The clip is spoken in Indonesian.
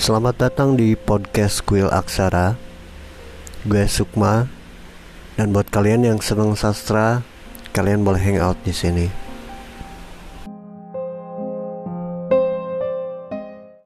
Selamat datang di podcast Kuil Aksara. Gue Sukma. Dan buat kalian yang seneng sastra, kalian boleh hangout di sini.